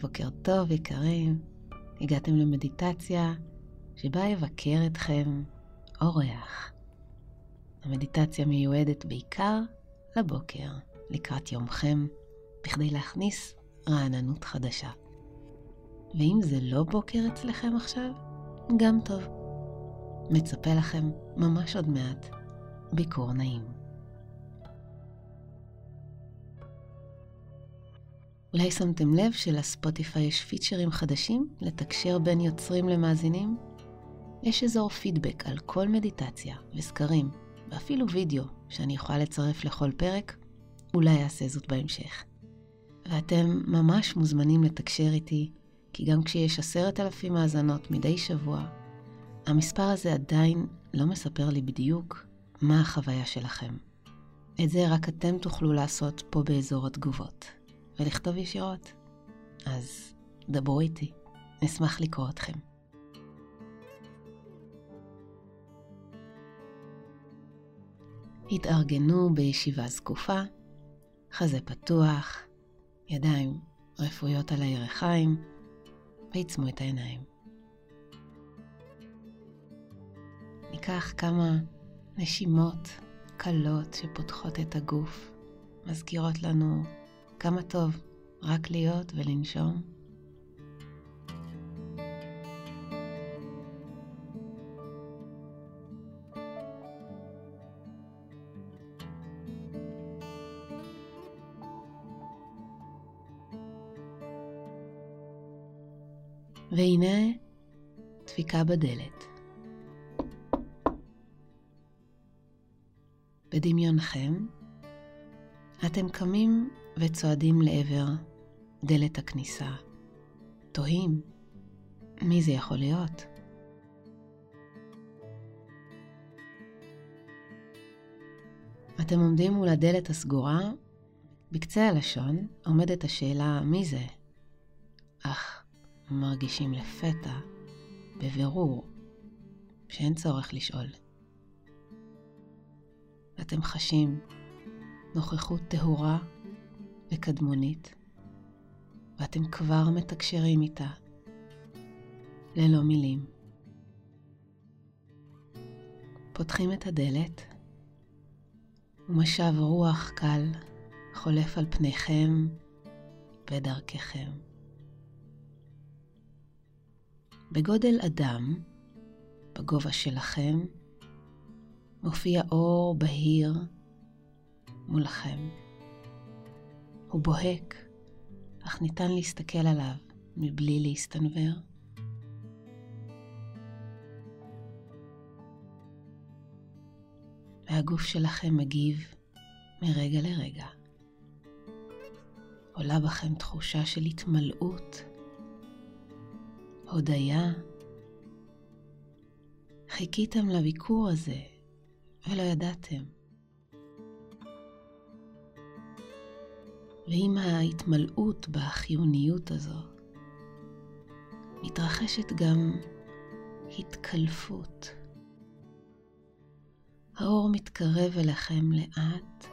בוקר טוב יקרים. הגעתם למדיטציה שבה יבקר אתכם אורח. המדיטציה מיועדת בעיקר לבוקר, לקראת יומכם, בכדי להכניס רעננות חדשה. ואם זה לא בוקר אצלכם עכשיו, גם טוב. מצפה לכם ממש עוד מעט ביקור נעים. אולי שמתם לב שלספוטיפיי יש פיצ'רים חדשים לתקשר בין יוצרים למאזינים? יש אזור פידבק על כל מדיטציה וסקרים, ואפילו וידאו שאני יכולה לצרף לכל פרק, אולי אעשה זאת בהמשך. ואתם ממש מוזמנים לתקשר איתי, כי גם כשיש עשרת אלפים האזנות מדי שבוע, המספר הזה עדיין לא מספר לי בדיוק מה החוויה שלכם. את זה רק אתם תוכלו לעשות פה באזור התגובות. ולכתוב ישירות. אז דברו איתי, נשמח לקרוא אתכם. התארגנו בישיבה זקופה, חזה פתוח, ידיים רפואיות על הירכיים, ועיצמו את העיניים. ניקח כמה נשימות קלות שפותחות את הגוף, מזכירות לנו כמה טוב רק להיות ולנשום. והנה דפיקה בדלת. בדמיונכם, אתם קמים וצועדים לעבר דלת הכניסה. תוהים, מי זה יכול להיות? אתם עומדים מול הדלת הסגורה, בקצה הלשון עומדת השאלה מי זה, אך מרגישים לפתע, בבירור, שאין צורך לשאול. אתם חשים נוכחות טהורה וקדמונית, ואתם כבר מתקשרים איתה ללא מילים. פותחים את הדלת, ומשב רוח קל חולף על פניכם ודרככם. בגודל אדם, בגובה שלכם, מופיע אור בהיר מולכם. הוא בוהק, אך ניתן להסתכל עליו מבלי להסתנוור. והגוף שלכם מגיב מרגע לרגע. עולה בכם תחושה של התמלאות, הודיה. חיכיתם לביקור הזה ולא ידעתם. ועם ההתמלאות בחיוניות הזו, מתרחשת גם התקלפות. האור מתקרב אליכם לאט,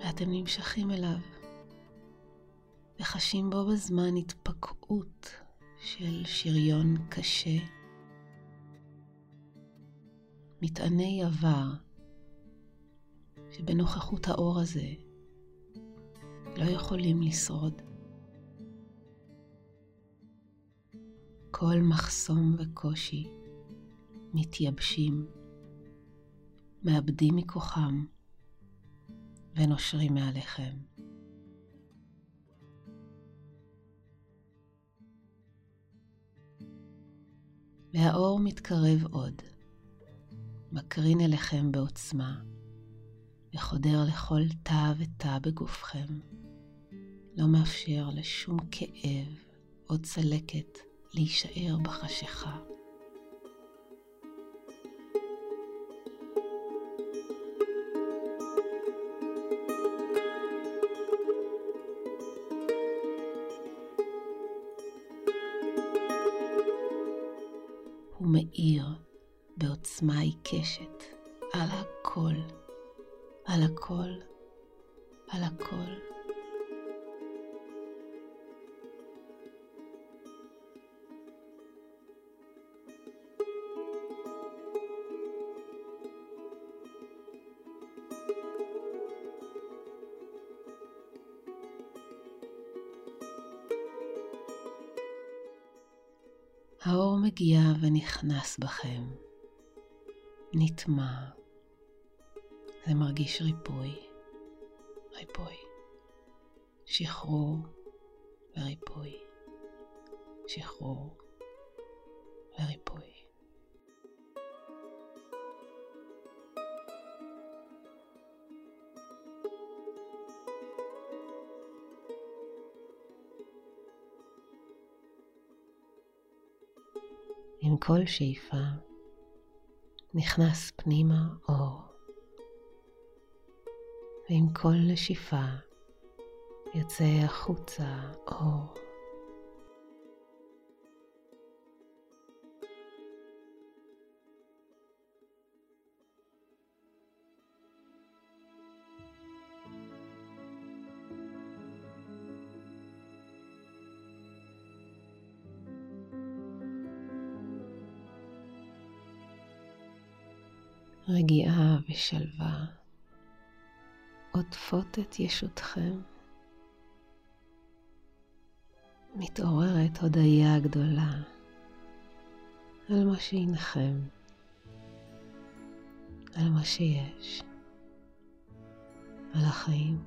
ואתם נמשכים אליו, וחשים בו בזמן התפקעות של שריון קשה, מטעני עבר, שבנוכחות האור הזה לא יכולים לשרוד. כל מחסום וקושי מתייבשים, מאבדים מכוחם ונושרים מעליכם. והאור מתקרב עוד, מקרין אליכם בעוצמה, וחודר לכל תא ותא בגופכם. לא מאפשר לשום כאב או צלקת להישאר בחשיכה. הוא מאיר בעוצמה עיקשת על הכל, על הכל, על הכל. האור מגיע ונכנס בכם, נטמע. זה מרגיש ריפוי, ריפוי, שחרור וריפוי, שחרור כל שאיפה נכנס פנימה אור, ועם כל נשיפה יוצא החוצה אור. רגיעה ושלווה עוטפות את ישותכם. מתעוררת הודיה גדולה על מה שהנכם, על מה שיש, על החיים.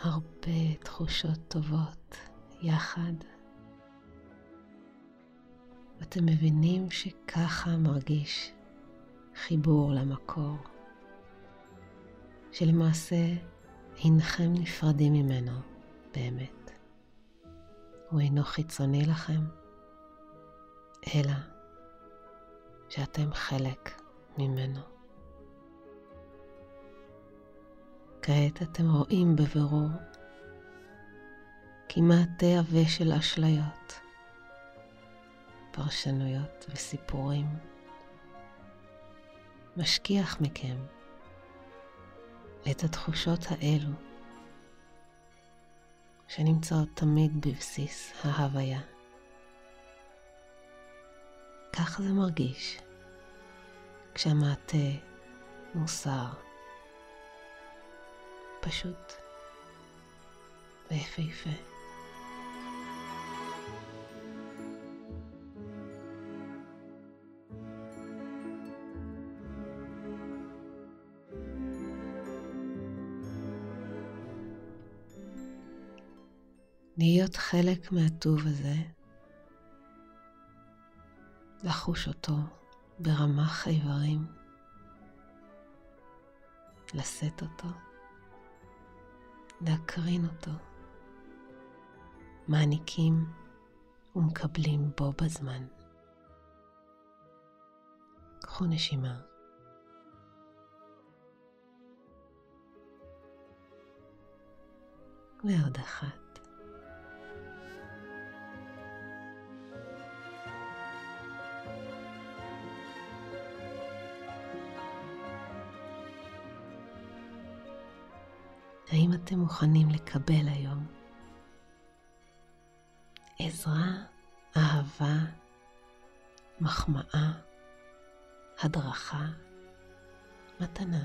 הרבה תחושות טובות. יחד. ואתם מבינים שככה מרגיש חיבור למקור, שלמעשה אינכם נפרדים ממנו באמת. הוא אינו חיצוני לכם, אלא שאתם חלק ממנו. כעת אתם רואים בבירור כמעט עבה של אשליות, פרשנויות וסיפורים. משכיח מכם את התחושות האלו שנמצאות תמיד בבסיס ההוויה. כך זה מרגיש כשהמעטה מוסר, פשוט ויפהפה. להיות חלק מהטוב הזה, לחוש אותו ברמ"ח איברים, לשאת אותו, להקרין אותו, מעניקים ומקבלים בו בזמן. קחו נשימה. ועוד אחת. אתם מוכנים לקבל היום עזרה, אהבה, מחמאה, הדרכה, מתנה?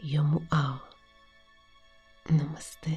יום מואר. נמסטה.